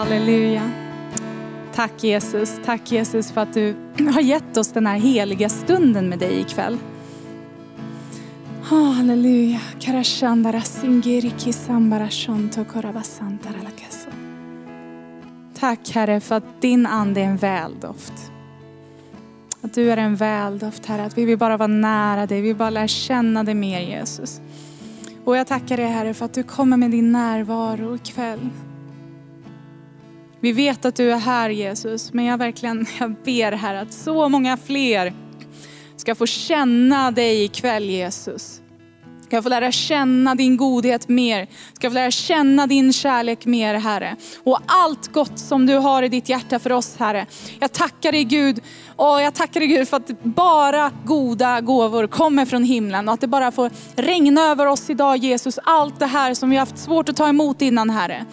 Halleluja. Tack Jesus, tack Jesus för att du har gett oss den här heliga stunden med dig ikväll. Oh, halleluja. Tack Herre för att din ande är en väldoft. Att du är en väldoft Herre, att vi vill bara vara nära dig, vi vill bara lära känna dig mer Jesus. Och jag tackar dig Herre för att du kommer med din närvaro ikväll. Vi vet att du är här Jesus, men jag verkligen jag ber här att så många fler ska få känna dig ikväll Jesus. Ska få lära känna din godhet mer. Ska få lära känna din kärlek mer Herre. Och allt gott som du har i ditt hjärta för oss Herre. Jag tackar dig Gud, och jag tackar dig Gud för att bara goda gåvor kommer från himlen. Och att det bara får regna över oss idag Jesus. Allt det här som vi har haft svårt att ta emot innan Herre.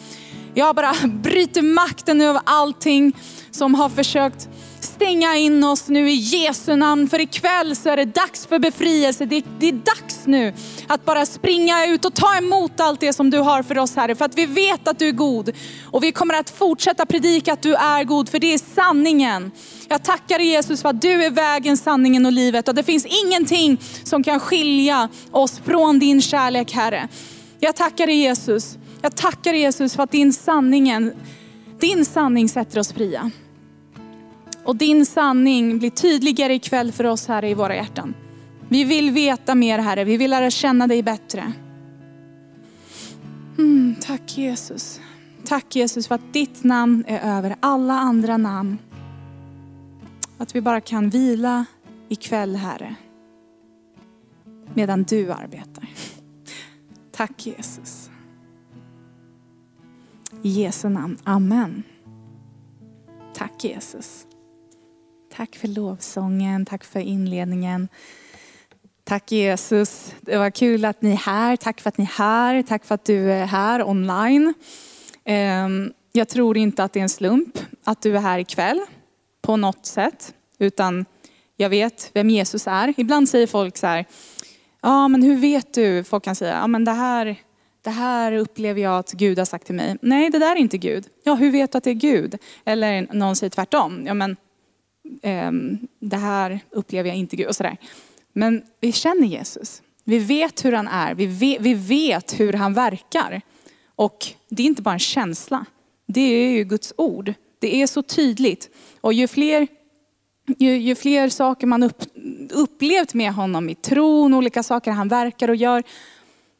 Jag bara bryter makten över allting som har försökt stänga in oss nu i Jesu namn. För ikväll så är det dags för befrielse. Det, det, är dags nu att bara springa ut och ta emot allt det som du har för oss Herre. För att vi vet att du är god. Och vi kommer att fortsätta predika att du är god, för det är sanningen. Jag tackar dig Jesus för att du är vägen, sanningen och livet. Och det finns ingenting som kan skilja oss från din kärlek Herre. Jag tackar dig Jesus. Jag tackar Jesus för att din, sanningen, din sanning sätter oss fria. Och din sanning blir tydligare ikväll för oss här i våra hjärtan. Vi vill veta mer Herre, vi vill lära känna dig bättre. Mm, tack Jesus. Tack Jesus för att ditt namn är över alla andra namn. Att vi bara kan vila ikväll Herre. Medan du arbetar. Tack Jesus. I Jesu namn, Amen. Tack Jesus. Tack för lovsången, tack för inledningen. Tack Jesus, det var kul att ni är här. Tack för att ni är här, tack för att du är här online. Ehm, jag tror inte att det är en slump att du är här ikväll på något sätt, utan jag vet vem Jesus är. Ibland säger folk så här, ja men hur vet du? Folk kan säga, ja men det här, det här upplever jag att Gud har sagt till mig. Nej, det där är inte Gud. Ja, hur vet du att det är Gud? Eller någon säger tvärtom. Ja, men ehm, det här upplever jag inte Gud och sådär. Men vi känner Jesus. Vi vet hur han är. Vi vet, vi vet hur han verkar. Och det är inte bara en känsla. Det är ju Guds ord. Det är så tydligt. Och ju fler, ju, ju fler saker man upp, upplevt med honom i tron, olika saker han verkar och gör.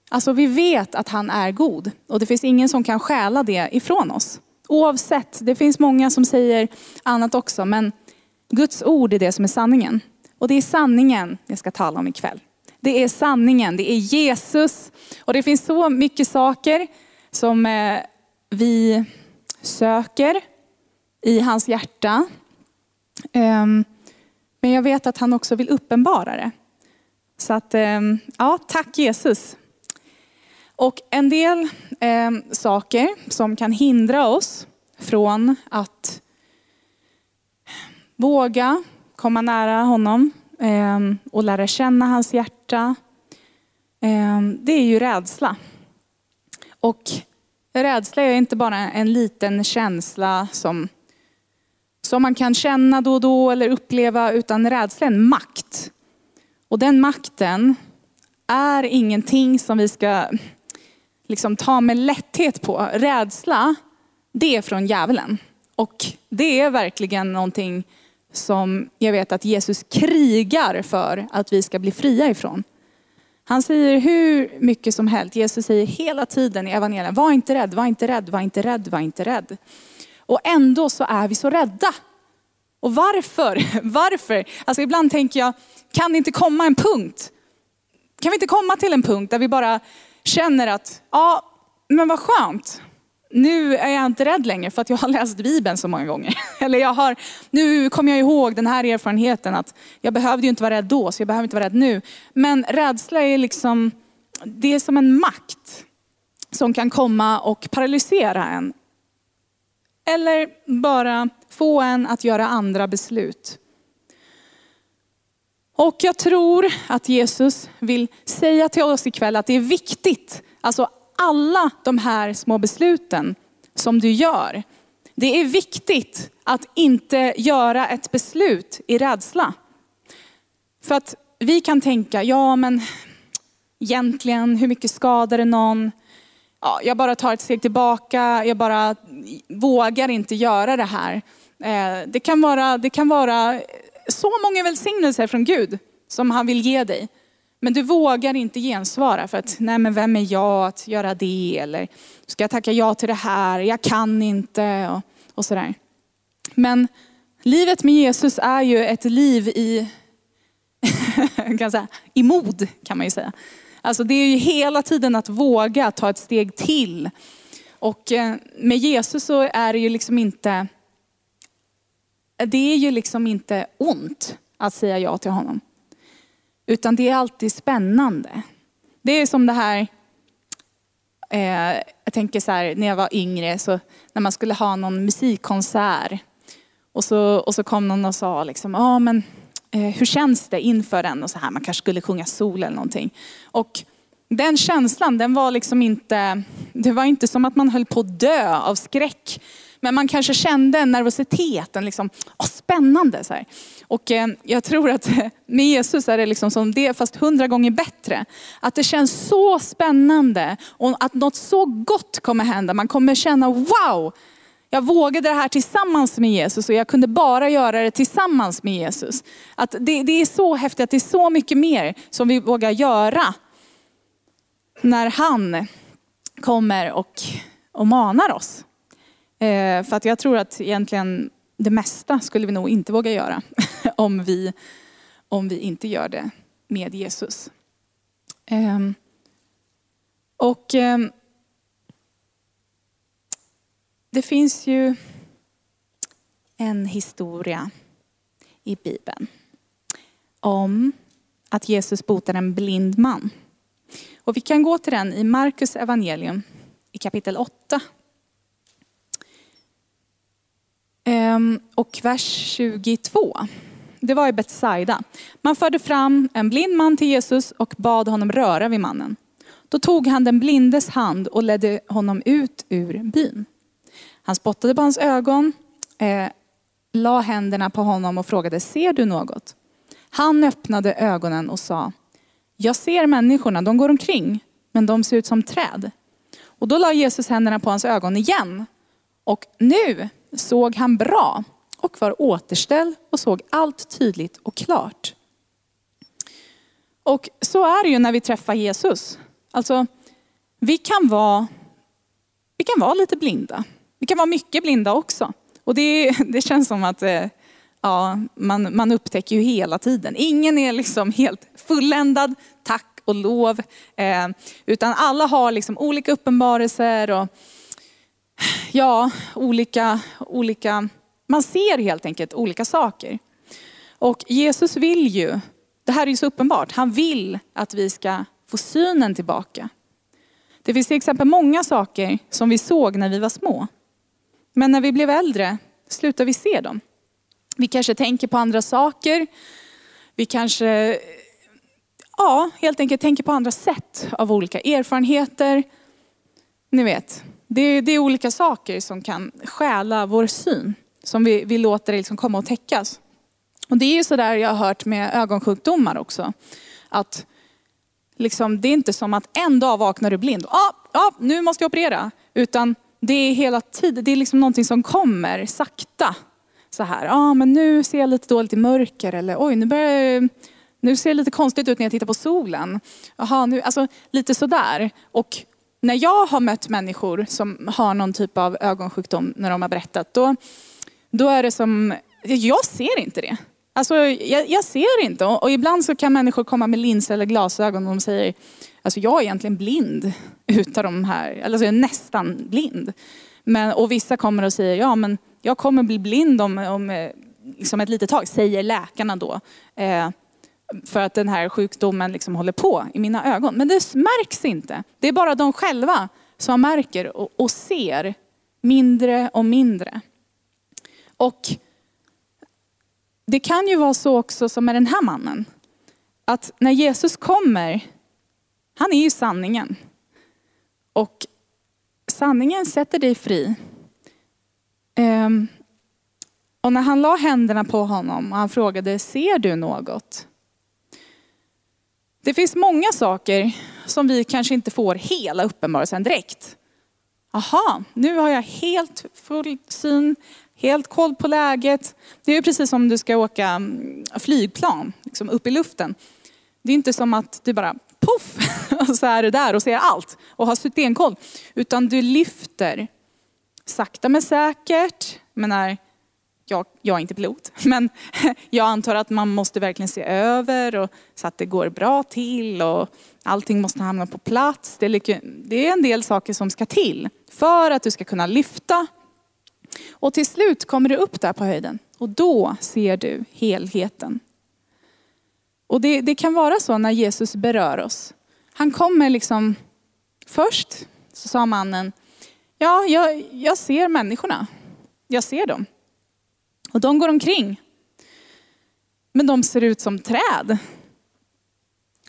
Alltså vi vet att han är god. Och det finns ingen som kan stjäla det ifrån oss. Oavsett, det finns många som säger annat också. Men Guds ord är det som är sanningen. Och det är sanningen jag ska tala om ikväll. Det är sanningen, det är Jesus. Och det finns så mycket saker som eh, vi söker i hans hjärta. Ehm, men jag vet att han också vill uppenbara det. Så att, ehm, ja, tack Jesus. Och en del eh, saker som kan hindra oss från att Våga komma nära honom eh, och lära känna hans hjärta. eh, det är ju rädsla. Och rädsla är inte bara en liten känsla som, som man kan känna då och då eller uppleva, utan rädsla är en makt. Och den makten är ingenting som vi ska liksom ta med lätthet på. Rädsla, det är från djävulen. Och det är verkligen någonting som jag vet att Jesus krigar för att vi ska bli fria ifrån. Han säger hur mycket som helst, Jesus säger hela tiden i evangelien, var inte rädd, var inte rädd, var inte rädd, var inte rädd. Och ändå så är vi så rädda. Och varför? Varför? Alltså ibland tänker jag, kan det inte komma en punkt? Kan vi inte komma till en punkt där vi bara känner att, ja, men vad skönt nu är jag inte rädd längre för att jag har läst Bibeln så många gånger. Eller jag har, nu kommer jag ihåg den här erfarenheten att jag behövde ju inte vara rädd då, så jag behöver inte vara rädd nu. Men rädsla är liksom, det är som en makt som kan komma och paralysera en. Eller bara få en att göra andra beslut. Och jag tror att Jesus vill säga till oss ikväll att det är viktigt, alltså alla de här små besluten som du gör, det är viktigt att inte göra ett beslut i rädsla. För att vi kan tänka, ja men egentligen, hur mycket skadar det någon? Ja, jag bara tar ett steg tillbaka, jag bara vågar inte göra det här. Eh, det kan vara, det kan vara så många välsignelser från Gud som han vill ge dig. Men du vågar inte gensvara för att, nej men vem är jag att göra det? Eller ska jag tacka ja till det här? Jag kan inte och, och sådär. Men livet med Jesus är ju ett liv i, kan säga, i mod kan man ju säga. Alltså det är ju hela tiden att våga ta ett steg till. Och eh, med Jesus så är det ju liksom inte, det är ju liksom inte ont att säga ja till honom. Utan det är alltid spännande. Det är som det här, eh, jag tänker så här, när jag var yngre, så när man skulle ha någon musikkonsert. Och så, och så kom någon och sa liksom, ah, men eh, hur känns det inför den? Och så här, man kanske skulle sjunga sol eller någonting. Och den känslan, den var liksom inte, det var inte som att man höll på att dö av skräck. Men man kanske kände en nervositet, en liksom, åh, spännande. Så här. Och eh, jag tror att med Jesus är det liksom som det, fast hundra gånger bättre. Att det känns så spännande och att något så gott kommer hända. Man kommer känna, wow, jag vågade det här tillsammans med Jesus och jag kunde bara göra det tillsammans med Jesus. Att det, det är så häftigt, att det är så mycket mer som vi vågar göra när han kommer och, och manar oss. Eh, för att jag tror att egentligen det mesta skulle vi nog inte våga göra om vi, om vi inte gör det med Jesus. Eh, och eh, det finns ju en historia i Bibeln om att Jesus botar en blind man. Och vi kan gå till den i Markus evangelium i kapitel 8. Ehm, och vers 22. Det var i Betsaida. Man förde fram en blind man till Jesus och bad honom röra vid mannen. Då tog han den blindes hand och ledde honom ut ur byn. Han spottade på hans ögon, eh, la händerna på honom och frågade, ser du något? Han öppnade ögonen och sa, jag ser människorna, de går omkring, men de ser ut som träd. Och då la Jesus händerna på hans ögon igen. Och nu såg han bra och var återställd och såg allt tydligt och klart. Och så är det ju när vi träffar Jesus. Alltså, vi kan vara, vi kan vara lite blinda. Vi kan vara mycket blinda också. Och det, det känns som att eh, ja, man, man upptäcker ju hela tiden. Ingen är liksom helt fulländad, tack och lov. Eh, utan alla har liksom olika uppenbarelser och ja, olika, olika, man ser helt enkelt olika saker. Och Jesus vill ju, det här är ju så uppenbart, han vill att vi ska få synen tillbaka. Det finns till exempel många saker som vi såg när vi var små. Men när vi blev äldre slutar vi se dem. Vi kanske tänker på andra saker. Vi kanske ja, helt enkelt tänker på andra sätt av olika erfarenheter. Ni vet, det är, det är olika saker som kan stjäla vår syn. Som vi, vi låter liksom komma och täckas. Och det är ju sådär jag har hört med ögonsjukdomar också. Att liksom, det är inte som att en dag vaknar du blind. Ah, ja, ah, ah, nu måste jag operera. Utan det är hela tiden, det är liksom någonting som kommer sakta. Så här, ja ah, men nu ser jag lite dåligt i mörker. Eller oj, nu börjar jag, nu ser det lite konstigt ut när jag tittar på solen. Aha, nu, alltså lite sådär. Och när jag har mött människor som har någon typ av ögonsjukdom när de har berättat, då, då är det som, jag ser inte det. Alltså, jag, jag ser inte. Och, och, ibland så kan människor komma med linser eller glasögon och de säger, alltså jag är egentligen blind utav de här, alltså jag är nästan blind. Men, och vissa kommer och säger, ja men jag kommer bli blind om, om eh, liksom ett litet tag, säger läkarna då. Eh, för att den här sjukdomen liksom håller på i mina ögon. Men det märks inte. Det är bara de själva som märker och, och ser mindre och mindre. Och det kan ju vara så också som med den här mannen. Att när Jesus kommer, han är ju sanningen. Och sanningen sätter dig fri. Ehm, och när han la händerna på honom och han frågade, ser du något? Det finns många saker som vi kanske inte får hela uppenbarelsen direkt. Aha, nu har jag helt full syn, helt koll på läget. Det är precis som du ska åka mm, flygplan, liksom upp i luften. Det är inte som att du bara poff, och så är du där och ser allt och har stenkoll. Utan du lyfter sakta men säkert. menar, jag, jag är inte pilot, men jag antar att man måste verkligen se över och, så att det går bra till och allting måste hamna på plats. Det är, det är en del saker som ska till för att du ska kunna lyfta. Och till slut kommer du upp där på höjden och då ser du helheten. Och det, det kan vara så när Jesus berör oss. Han kommer liksom, först så sa mannen, ja jag, jag ser människorna. Jag ser dem. Och de går omkring. Men de ser ut som träd.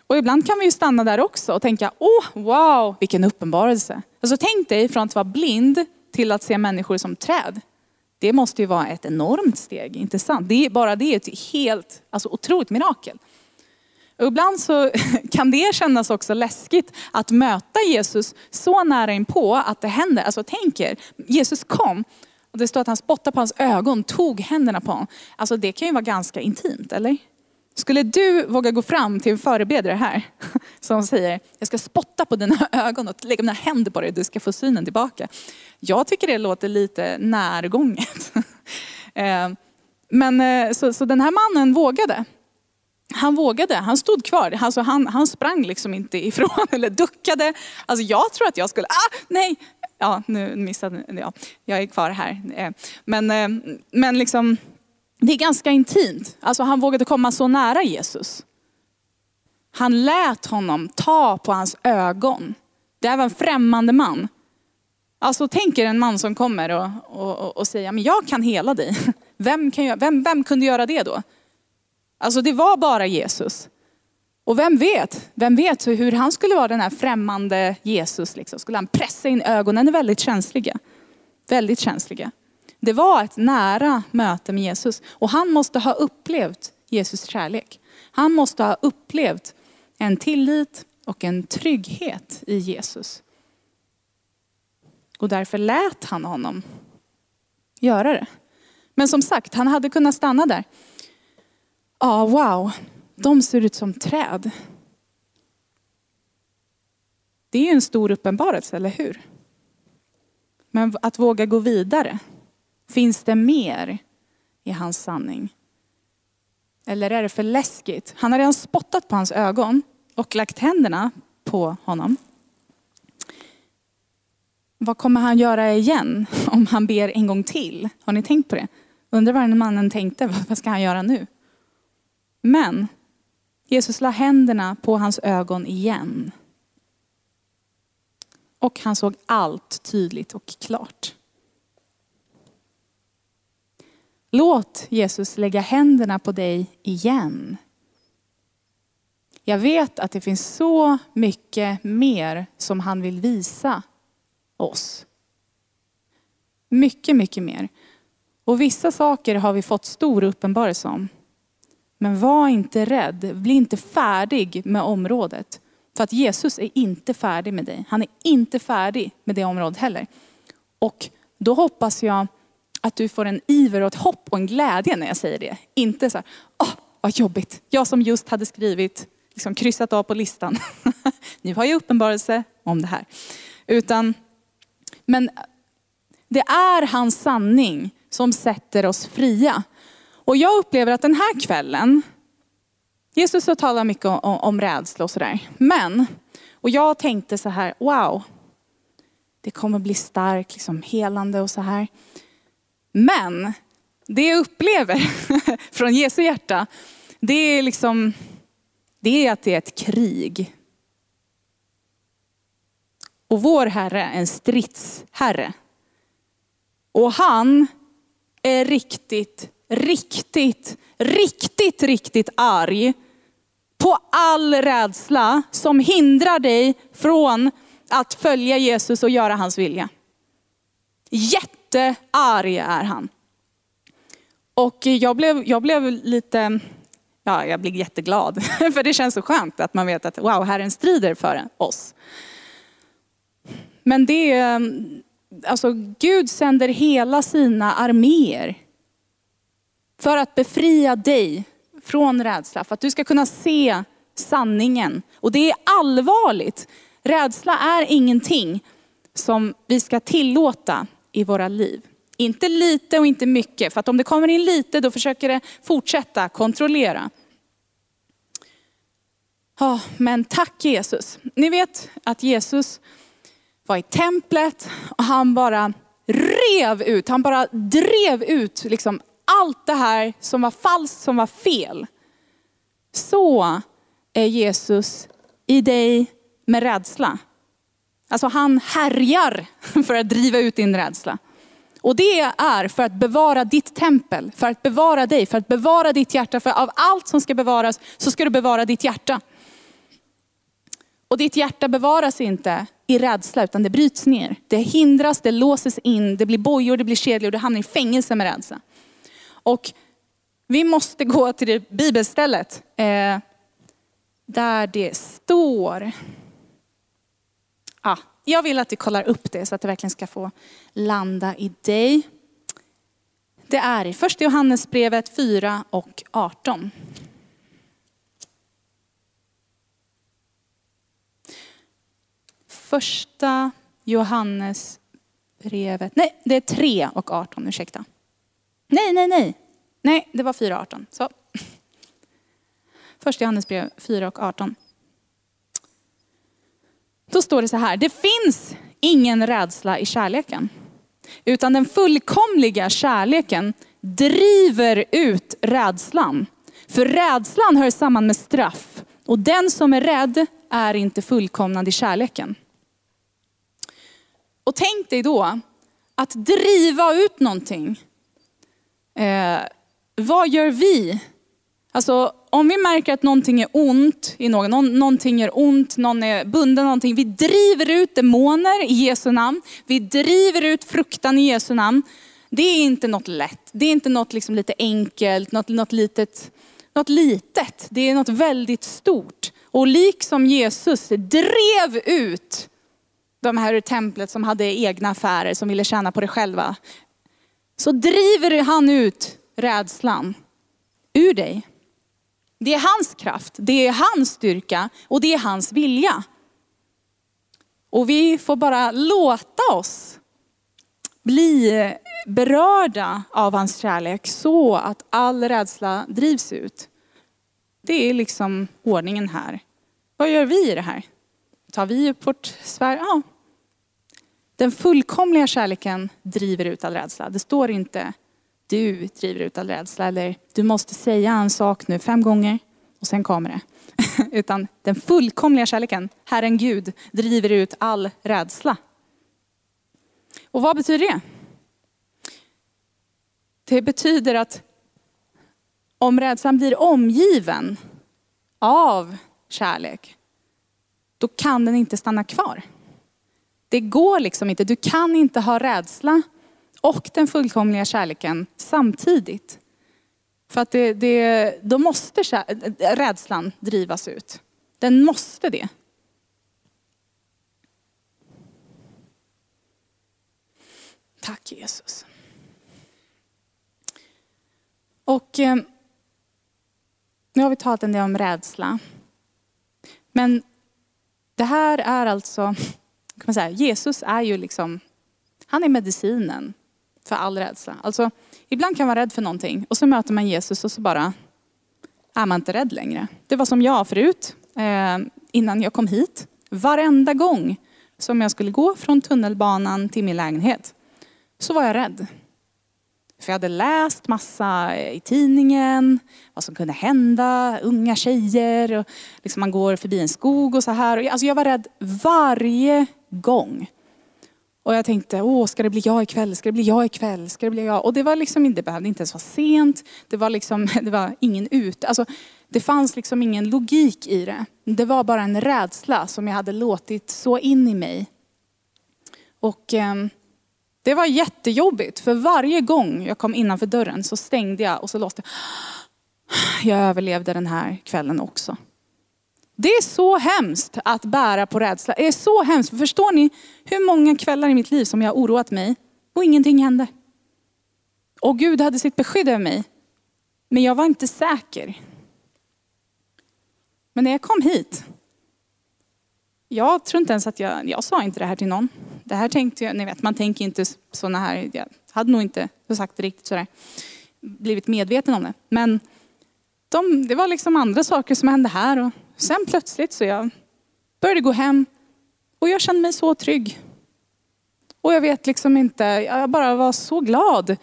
Och ibland kan vi ju stanna där också och tänka, åh wow, vilken uppenbarelse. Alltså tänk dig från att vara blind till att se människor som träd. Det måste ju vara ett enormt steg, inte sant? Det är, bara det är ett helt, alltså otroligt mirakel. Och ibland så kan det kännas också läskigt att möta Jesus så nära inpå att det händer. Alltså tänk er, Jesus kom och det står att han spottade på hans ögon, tog händerna på honom. Alltså det kan ju vara ganska intimt, eller? Skulle du våga gå fram till en förebedjare här som säger, jag ska spotta på dina ögon och lägga mina händer på dig, du ska få synen tillbaka. Jag tycker det låter lite närgånget. Eh, men eh, så, så den här mannen vågade. Han vågade, han stod kvar. Alltså han, han sprang liksom inte ifrån eller duckade. Alltså jag tror att jag skulle, ah, nej, ja nu missade jag, jag är kvar här. Eh, men, eh, men liksom, det är ganska intimt. Alltså han vågade komma så nära Jesus. Han lät honom ta på hans ögon. Det här var en främmande man. Alltså tänk er en man som kommer och, och, och säger, men jag kan hela dig. Vem, kan, vem, vem kunde göra det då? Alltså det var bara Jesus. Och vem vet, vem vet hur han skulle vara den här främmande Jesus. Liksom. Skulle han pressa in ögonen är väldigt känsliga. Väldigt känsliga. Det var ett nära möte med Jesus. Och han måste ha upplevt Jesus kärlek. Han måste ha upplevt en tillit och en trygghet i Jesus. Och därför lät han honom göra det. Men som sagt, han hade kunnat stanna där. Ja, wow, de ser ut som träd. Det är ju en stor uppenbarelse, eller hur? Men att våga gå vidare. Finns det mer i hans sanning? Eller är det för läskigt? Han har redan spottat på hans ögon och lagt händerna på honom. Vad kommer han göra igen om han ber en gång till? Har ni tänkt på det? Undrar vad den mannen tänkte, vad ska han göra nu? Men Jesus la händerna på hans ögon igen. Och han såg allt tydligt och klart. Låt Jesus lägga händerna på dig igen. Jag vet att det finns så mycket mer som han vill visa oss. Mycket, mycket mer. Och vissa saker har vi fått stor uppenbarelse om. Men var inte rädd, bli inte färdig med området. För att Jesus är inte färdig med dig. Han är inte färdig med det området heller. Och då hoppas jag att du får en iver och ett hopp och en glädje när jag säger det. Inte så här, åh vad jobbigt. Jag som just hade skrivit, liksom kryssat av på listan. nu har jag uppenbarelse om det här. Utan, men det är hans sanning som sätter oss fria. Och jag upplever att den här kvällen, Jesus har talat mycket om, om rädsla och sådär. Men, och jag tänkte så här, wow, det kommer bli starkt, liksom helande och så här. Men det jag upplever från Jesu hjärta, det är liksom, det är att det är ett krig. Och vår Herre är en stridsherre. Och han är riktigt, riktigt, riktigt, riktigt arg på all rädsla som hindrar dig från att följa Jesus och göra hans vilja. Jättearg är han. Och jag blev, jag blev lite, ja jag blev jätteglad. För det känns så skönt att man vet att wow, Herren strider för oss. Men det är, alltså Gud sänder hela sina arméer för att befria dig från rädsla. För att du ska kunna se sanningen. Och det är allvarligt. Rädsla är ingenting som vi ska tillåta i våra liv. Inte lite och inte mycket, för att om det kommer in lite då försöker det fortsätta kontrollera. Ja, men tack Jesus. Ni vet att Jesus var i templet och han bara rev ut, han bara drev ut liksom allt det här som var falskt, som var fel. Så är Jesus i dig med rädsla. Alltså han härjar för att driva ut din rädsla. Och det är för att bevara ditt tempel, för att bevara dig, för att bevara ditt hjärta. För av allt som ska bevaras så ska du bevara ditt hjärta. Och ditt hjärta bevaras inte i rädsla, utan det bryts ner. Det hindras, det låses in, det blir bojor, det blir kedjor, du hamnar i fängelse med rädsla. Och vi måste gå till det bibelstället eh, där det står, ah, jag vill att du kollar upp det så att det verkligen ska få landa i dig. Det är i första Johannesbrevet 4 och 18. Första Johannesbrevet, nej det är 3 och 18, ursäkta. Nej, nej, nej. Nej, det var 4 och 18. Så. Första Johannesbrev 4 och 18. Då står det så här, det finns ingen rädsla i kärleken. Utan den fullkomliga kärleken driver ut rädslan. För rädslan hör samman med straff. Och den som är rädd är inte fullkomnad i kärleken. Och tänk dig då att driva ut någonting. Eh, vad gör vi? Alltså om vi märker att någonting är ont i någon, någon, någonting gör ont, någon är bunden någonting. Vi driver ut demoner i Jesu namn. Vi driver ut fruktan i Jesu namn. Det är inte något lätt. Det är inte något liksom lite enkelt, något, något, litet, något litet. Det är något väldigt stort. Och liksom Jesus drev ut de här ur templet som hade egna affärer, som ville tjäna på det själva. Så driver han ut rädslan ur dig. Det är hans kraft, det är hans styrka och det är hans vilja. Och vi får bara låta oss bli berörda av hans kärlek så att all rädsla drivs ut. Det är liksom ordningen här. Vad gör vi i det här? Tar vi upp vårt svärd? Ja. Den fullkomliga kärleken driver ut all rädsla. Det står inte du driver ut all rädsla eller du måste säga en sak nu fem gånger och sen kommer det. Utan den fullkomliga kärleken, Herren Gud, driver ut all rädsla. Och vad betyder det? Det betyder att om rädslan blir omgiven av kärlek, då kan den inte stanna kvar. Det går liksom inte, du kan inte ha rädsla och den fullkomliga kärleken samtidigt. För att det, det, då måste rädslan drivas ut. Den måste det. Tack Jesus. Och eh, nu har vi talat en del om rädsla. Men det här är alltså, kan man säga, Jesus är ju liksom, han är medicinen för all rädsla. Alltså, ibland kan man vara rädd för någonting och så möter man Jesus och så bara är man inte rädd längre. Det var som jag förut, eh, innan jag kom hit. Varenda gång som jag skulle gå från tunnelbanan till min lägenhet så var jag rädd. För jag hade läst massa eh, i tidningen, vad som kunde hända, unga tjejer, och liksom man går förbi en skog och så här. Alltså jag var rädd varje gång. Och jag tänkte, åh, ska det bli jag ikväll? Ska det bli jag ikväll? Ska det bli jag? Och det var liksom, det behövde inte ens vara sent. Det var liksom, det var ingen ute. Alltså, det fanns liksom ingen logik i det. Det var bara en rädsla som jag hade låtit så in i mig. Och eh, Det var jättejobbigt, för varje gång jag kom innanför dörren så stängde jag och så låste jag. Jag överlevde den här kvällen också. Det är så hemskt att bära på rädsla. Det är så hemskt. Förstår ni hur många kvällar i mitt liv som jag har oroat mig och ingenting hände? Och Gud hade sitt beskydd över mig. Men jag var inte säker. Men när jag kom hit, jag tror inte ens att jag, jag sa inte det här till någon. Det här tänkte jag, ni vet man tänker inte sådana här, jag hade nog inte sagt det riktigt sådär, blivit medveten om det. Men de, det var liksom andra saker som hände här och sen plötsligt så jag började gå hem och jag kände mig så trygg. Och jag vet liksom inte, jag bara var så glad.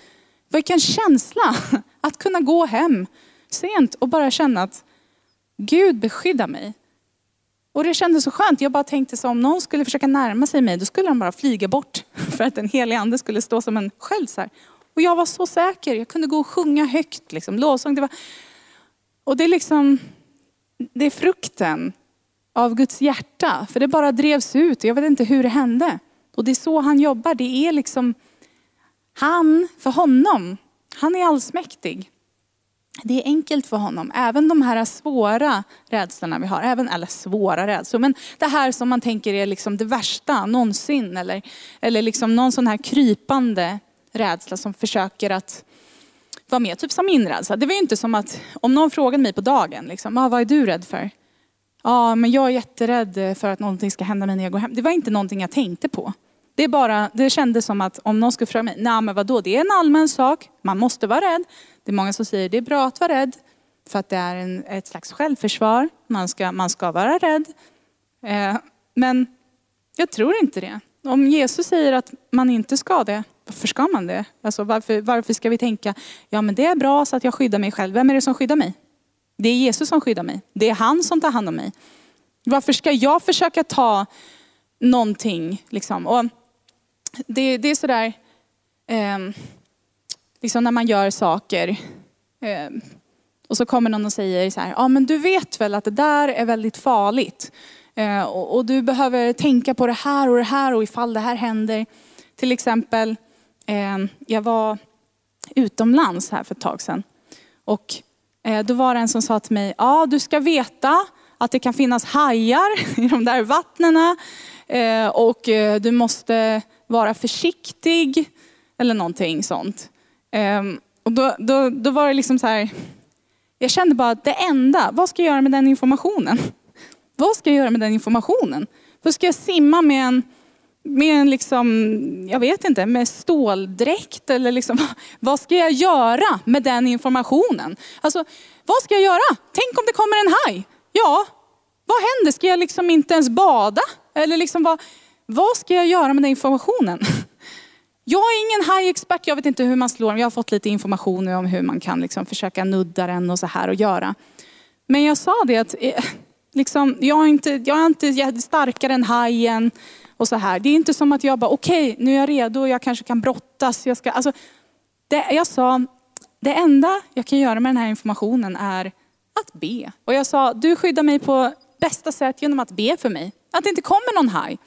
Vilken känsla att kunna gå hem sent och bara känna att Gud beskyddar mig. Och det kändes så skönt. Jag bara tänkte så om någon skulle försöka närma sig mig, då skulle han bara flyga bort. För att den helige ande skulle stå som en sköld så här. Och jag var så säker. Jag kunde gå och sjunga högt, liksom, lovsång. Det var... Och det liksom, det är frukten av Guds hjärta. För det bara drevs ut. Jag vet inte hur det hände. Och det är så han jobbar. Det är liksom, han, för honom, han är allsmäktig. Det är enkelt för honom. Även de här svåra rädslorna vi har, även, eller svåra rädslor, men det här som man tänker är liksom det värsta någonsin. Eller, eller liksom någon sån här krypande rädsla som försöker att var mer typ som min rädsla. Det var ju inte som att, om någon frågade mig på dagen, liksom, ah, vad är du rädd för? Ja, men jag är jätterädd för att någonting ska hända mig när jag går hem. Det var inte någonting jag tänkte på. Det, är bara, det kändes som att om någon skulle fråga mig, nej men vadå, det är en allmän sak, man måste vara rädd. Det är många som säger det är bra att vara rädd, för att det är en, ett slags självförsvar. Man ska, man ska vara rädd. Eh, men jag tror inte det. Om Jesus säger att man inte ska det, varför ska man det? Alltså varför, varför ska vi tänka, ja men det är bra så att jag skyddar mig själv. Vem är det som skyddar mig? Det är Jesus som skyddar mig. Det är han som tar hand om mig. Varför ska jag försöka ta någonting? Liksom? Och det, det är sådär, eh, liksom när man gör saker. Eh, och så kommer någon och säger så här, ja men du vet väl att det där är väldigt farligt. Eh, och, och, du behöver tänka på det här och det här och ifall det här händer. Till exempel, Eh, jag var utomlands här för ett tag sedan. Och eh, då var det en som sa till mig, ja du ska veta att det kan finnas hajar i de där vattnena. Eh, och du måste vara försiktig eller någonting sånt. Ehm, och då, då, då var det liksom så här, jag kände bara att det enda, vad ska jag göra med den informationen? Vad ska jag göra med den informationen? För ska jag simma med en, med en liksom, jag vet inte, med ståldräkt eller liksom, vad ska jag göra med den informationen? Alltså, vad ska jag göra? Tänk om det kommer en haj? Ja, vad händer? Ska jag liksom inte ens bada? Eller liksom, vad, vad ska jag göra med den informationen? Jag är ingen hajexpert, jag vet inte hur man slår den. Jag har fått lite information om hur man kan liksom försöka nudda den och så här och göra. Men jag sa det att eh, liksom, jag, är inte, jag är inte starkare än hajen och så här. Det är inte som att jag bara, okej okay, nu är jag redo, jag kanske kan brottas. Jag, ska, alltså, det, jag sa, det enda jag kan göra med den här informationen är att be. Och jag sa, du skyddar mig på bästa sätt genom att be för mig. Att det inte kommer någon haj.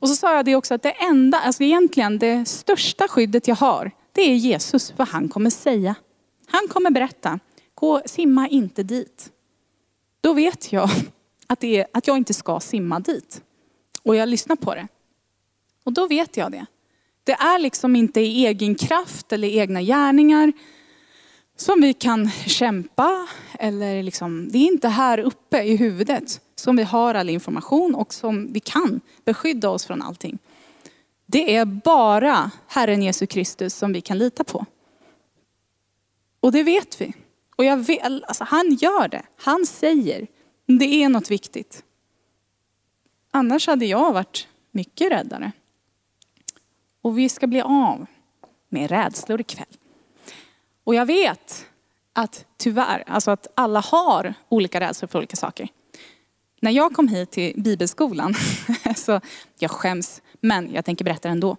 Och så sa jag det också att det enda, alltså egentligen det största skyddet jag har, det är Jesus. Vad han kommer säga. Han kommer berätta, gå, simma inte dit. Då vet jag att, det är, att jag inte ska simma dit. Och jag lyssnar på det. Och då vet jag det. Det är liksom inte i egen kraft eller egna gärningar som vi kan kämpa. Eller liksom, det är inte här uppe i huvudet som vi har all information och som vi kan beskydda oss från allting. Det är bara Herren Jesus Kristus som vi kan lita på. Och det vet vi. Och jag vet, alltså han gör det. Han säger, det är något viktigt. Annars hade jag varit mycket räddare. Och vi ska bli av med rädslor ikväll. Och jag vet att tyvärr, alltså att alla har olika rädslor för olika saker. När jag kom hit till bibelskolan, så jag skäms, men jag tänker berätta ändå.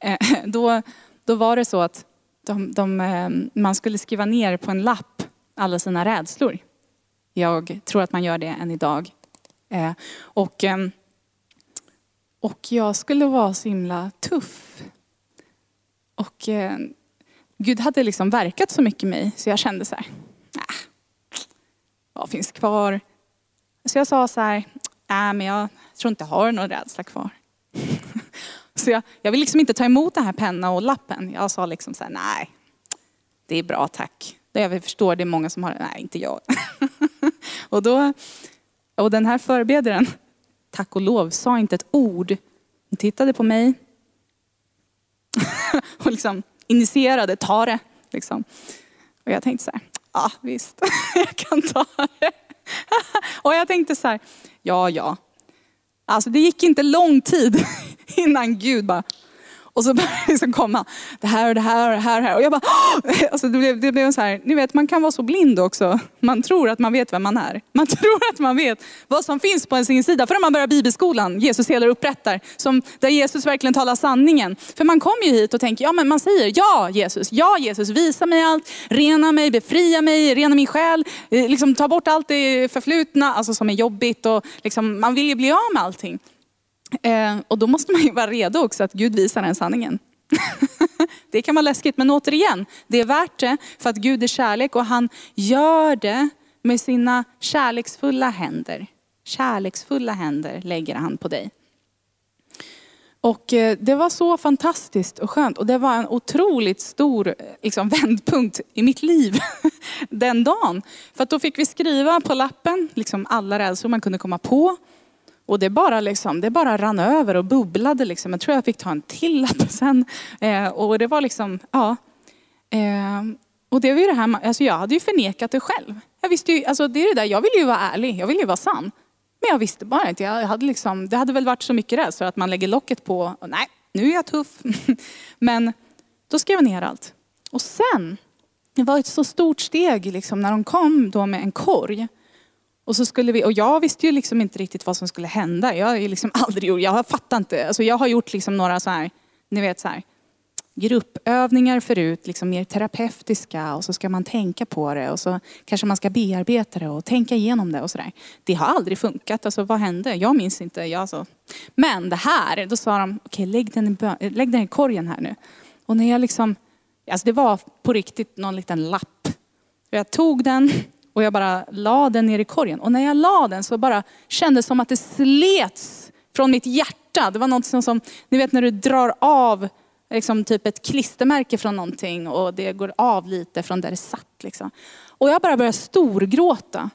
Eh, då, då var det så att de, de, eh, man skulle skriva ner på en lapp alla sina rädslor. Jag tror att man gör det än idag. Eh, och, och jag skulle vara så himla tuff. Och eh, Gud hade liksom verkat så mycket i mig så jag kände så här, nah, vad finns kvar? Så jag sa så här, äh, men jag tror inte jag har någon rädsla kvar. Så jag, jag vill liksom inte ta emot den här penna och lappen. Jag sa liksom så här, nej, det är bra tack. Det jag förstår, det är många som har nej inte jag. och, då, och den här förberedaren, tack och lov, sa inte ett ord. Hon tittade på mig och liksom initierade, ta det. Liksom. Och jag tänkte så här, ja visst, jag kan ta det. och jag tänkte så här, ja ja. Alltså det gick inte lång tid innan Gud bara, och så började det liksom komma det här och det här och det här. Och, det här. och jag bara, alltså det blev, det blev så här, ni vet man kan vara så blind också. Man tror att man vet vem man är. Man tror att man vet vad som finns på ens insida. För när man börjar bibelskolan, Jesus hela upprättar, som, där Jesus verkligen talar sanningen. För man kommer ju hit och tänker, ja men man säger ja Jesus, ja Jesus, visa mig allt, rena mig, befria mig, rena min själ, eh, liksom ta bort allt det förflutna, alltså som är jobbigt och liksom, man vill ju bli av med allting. Eh, och då måste man ju vara redo också att Gud visar den sanningen. det kan vara läskigt, men återigen, det är värt det för att Gud är kärlek och han gör det med sina kärleksfulla händer. Kärleksfulla händer lägger han på dig. Och eh, det var så fantastiskt och skönt och det var en otroligt stor liksom, vändpunkt i mitt liv den dagen. För att då fick vi skriva på lappen liksom, alla rädslor man kunde komma på. Och det bara, liksom, det bara rann över och bubblade. Liksom. Jag tror jag fick ta en till lapp sen. Eh, och det var liksom, ja. Eh, och det var ju det här, alltså jag hade ju förnekat det själv. Jag visste ju, alltså det är det där, jag ville ju vara ärlig, jag ville ju vara sann. Men jag visste bara inte, jag hade liksom, det hade väl varit så mycket rädsla att man lägger locket på, och nej, nu är jag tuff. Men då skrev jag ner allt. Och sen, det var ett så stort steg liksom, när de kom då med en korg. Och, så skulle vi, och jag visste ju liksom inte riktigt vad som skulle hända. Jag har liksom aldrig gjort, jag fattar inte. Alltså jag har gjort liksom några så här, ni vet så här, gruppövningar förut, liksom mer terapeutiska och så ska man tänka på det och så kanske man ska bearbeta det och tänka igenom det och sådär. Det har aldrig funkat. Alltså vad hände? Jag minns inte. Jag alltså. Men det här, då sa de, okej okay, lägg, den i, lägg den i korgen här nu. Och när jag liksom, alltså det var på riktigt någon liten lapp. Jag tog den och jag bara la den ner i korgen. Och när jag la den så bara kändes det som att det slets från mitt hjärta. Det var något som, som ni vet när du drar av liksom typ ett klistermärke från någonting och det går av lite från där det satt. Liksom. Och jag bara började storgråta.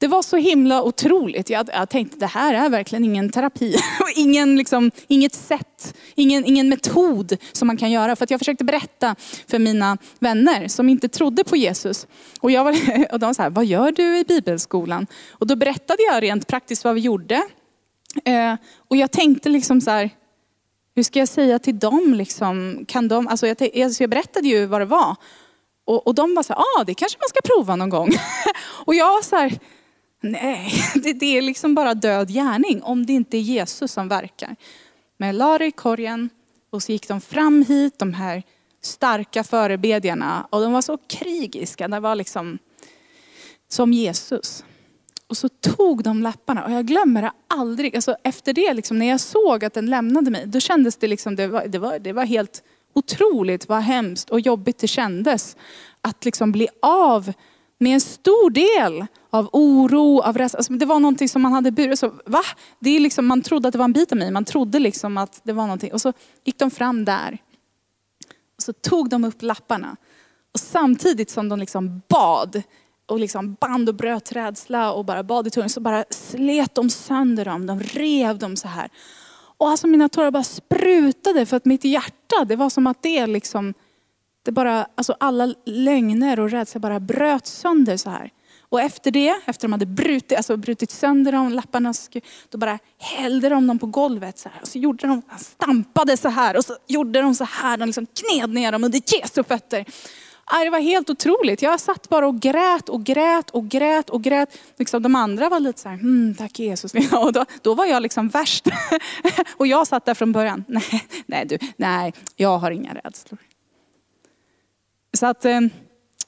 Det var så himla otroligt. Jag, jag tänkte det här är verkligen ingen terapi. ingen, liksom, inget sätt, ingen, ingen metod som man kan göra. För att jag försökte berätta för mina vänner som inte trodde på Jesus. Och, jag var, och de sa, vad gör du i bibelskolan? Och då berättade jag rent praktiskt vad vi gjorde. Eh, och jag tänkte liksom så här, hur ska jag säga till dem? Liksom? Kan de alltså jag, alltså jag berättade ju vad det var. Och, och de var så här, ah, det kanske man ska prova någon gång. och jag var så här, Nej, det, det är liksom bara död gärning om det inte är Jesus som verkar. Men jag la det i korgen och så gick de fram hit, de här starka förebedjarna. Och de var så krigiska. Det var liksom som Jesus. Och så tog de lapparna och jag glömmer det aldrig. Alltså efter det, liksom, när jag såg att den lämnade mig, då kändes det liksom, det var, det var, det var helt otroligt vad hemskt och jobbigt det kändes. Att liksom bli av med en stor del av oro, av rädsla. Alltså det var någonting som man hade burit. Så, va? Det är liksom, man trodde att det var en bit av mig. Man trodde liksom att det var någonting. Och så gick de fram där. Och så tog de upp lapparna. Och samtidigt som de liksom bad och liksom band och bröt rädsla och bara bad i tungan så bara slet de sönder dem. De rev dem så här. Och alltså mina tårar bara sprutade för att mitt hjärta, det var som att det liksom, det bara, alltså alla lögner och rädsla bara bröt sönder så här. Och efter det, efter de hade brutit, alltså brutit sönder de lapparna, då bara hällde de dem på golvet så här. Och så gjorde de, stampade så här och så gjorde de så här. De liksom kned ner dem under Jesu fötter. Det var helt otroligt. Jag satt bara och grät och grät och grät och grät. Liksom de andra var lite så här, mm, tack Jesus. Och då, då var jag liksom värst. Och jag satt där från början, nej, nej, du, nej, jag har inga rädslor. Så att eh,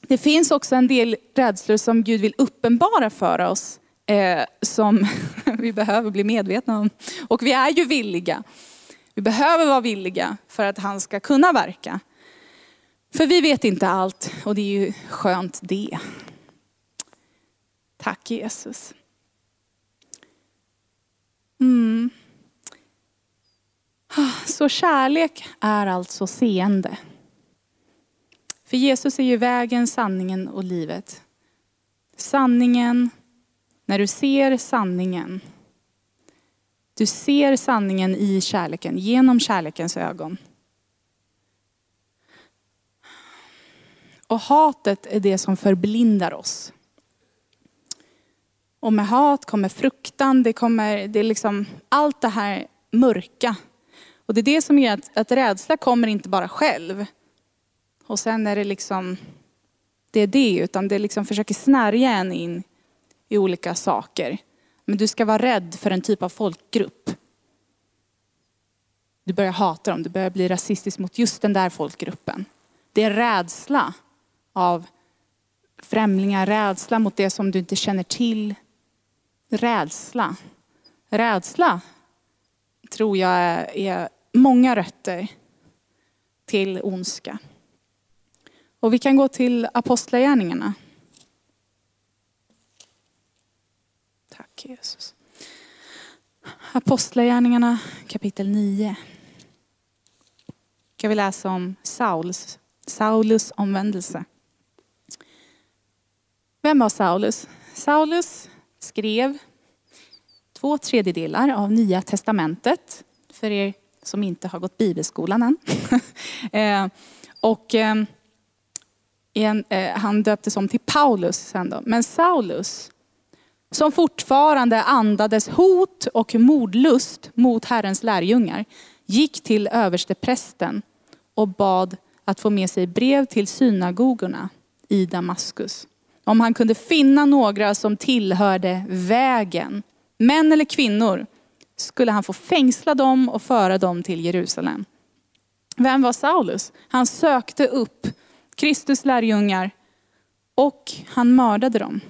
det finns också en del rädslor som Gud vill uppenbara för oss. Eh, som vi behöver bli medvetna om. Och vi är ju villiga. Vi behöver vara villiga för att han ska kunna verka. För vi vet inte allt och det är ju skönt det. Tack Jesus. Mm. Ah, så kärlek är alltså seende. För Jesus är ju vägen, sanningen och livet. Sanningen, när du ser sanningen. Du ser sanningen i kärleken, genom kärlekens ögon. Och hatet är det som förblindar oss. Och med hat kommer fruktan, det kommer det är liksom allt det här mörka. Och det är det som gör att, att rädsla kommer inte bara själv. Och sen är det liksom, det är det, utan det liksom försöker snärja en in i olika saker. Men du ska vara rädd för en typ av folkgrupp. Du börjar hata dem, du börjar bli rasistisk mot just den där folkgruppen. Det är rädsla av främlingar, rädsla mot det som du inte känner till. Rädsla. Rädsla tror jag är många rötter till ondska. Och vi kan gå till Apostlagärningarna. Tack Jesus. Apostlagärningarna kapitel 9. Ska vi läsa om Sauls, Saulus omvändelse. Vem var Saulus? Saulus skrev två tredjedelar av Nya Testamentet. För er som inte har gått bibelskolan än. Eh, och eh, en, eh, han döptes om till Paulus sen då. Men Saulus, som fortfarande andades hot och mordlust mot Herrens lärjungar, gick till översteprästen och bad att få med sig brev till synagogorna i Damaskus. Om han kunde finna några som tillhörde vägen, män eller kvinnor, skulle han få fängsla dem och föra dem till Jerusalem. Vem var Saulus? Han sökte upp Kristus lärjungar och han mördade dem.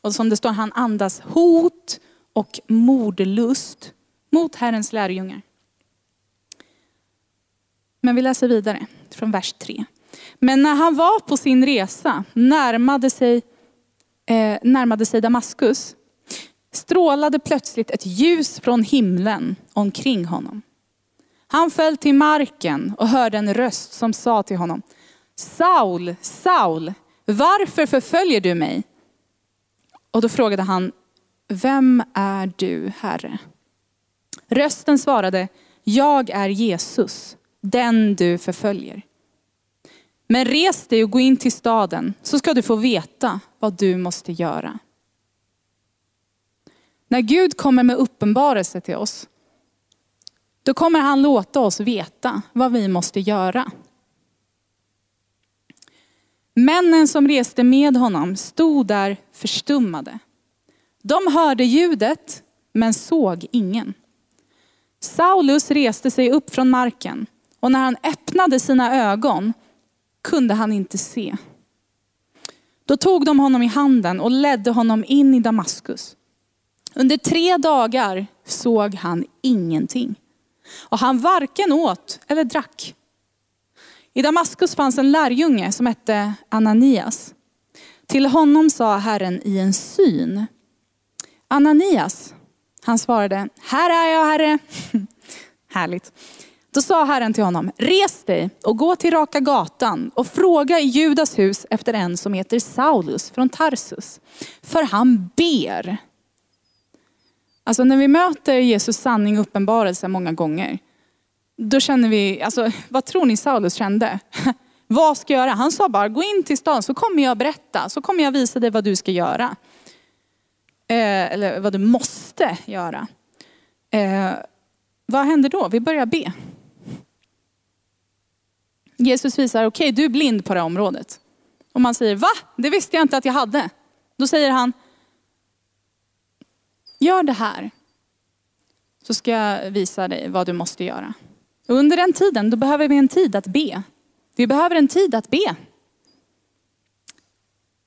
Och som det står, han andas hot och mordlust mot Herrens lärjungar. Men vi läser vidare från vers 3. Men när han var på sin resa närmade sig, eh, närmade sig Damaskus strålade plötsligt ett ljus från himlen omkring honom. Han föll till marken och hörde en röst som sa till honom, Saul, Saul, varför förföljer du mig? Och då frågade han, vem är du, Herre? Rösten svarade, jag är Jesus, den du förföljer. Men res dig och gå in till staden så ska du få veta vad du måste göra. När Gud kommer med uppenbarelse till oss, då kommer han låta oss veta vad vi måste göra. Männen som reste med honom stod där förstummade. De hörde ljudet men såg ingen. Saulus reste sig upp från marken och när han öppnade sina ögon kunde han inte se. Då tog de honom i handen och ledde honom in i Damaskus. Under tre dagar såg han ingenting. Och han varken åt eller drack. I Damaskus fanns en lärjunge som hette Ananias. Till honom sa Herren i en syn. Ananias, han svarade, här är jag Herre. Härligt. Då sa Herren till honom, res dig och gå till Raka gatan och fråga i Judas hus efter en som heter Saulus från Tarsus. För han ber. Alltså när vi möter Jesus sanning och uppenbarelse många gånger, då känner vi, alltså vad tror ni Saulus kände? vad ska jag göra? Han sa bara, gå in till stan så kommer jag berätta, så kommer jag visa dig vad du ska göra. Eh, eller vad du måste göra. Eh, vad händer då? Vi börjar be. Jesus visar, okej okay, du är blind på det här området. Och man säger, va? Det visste jag inte att jag hade. Då säger han, gör det här. Så ska jag visa dig vad du måste göra. Under den tiden, då behöver vi en tid att be. Vi behöver en tid att be.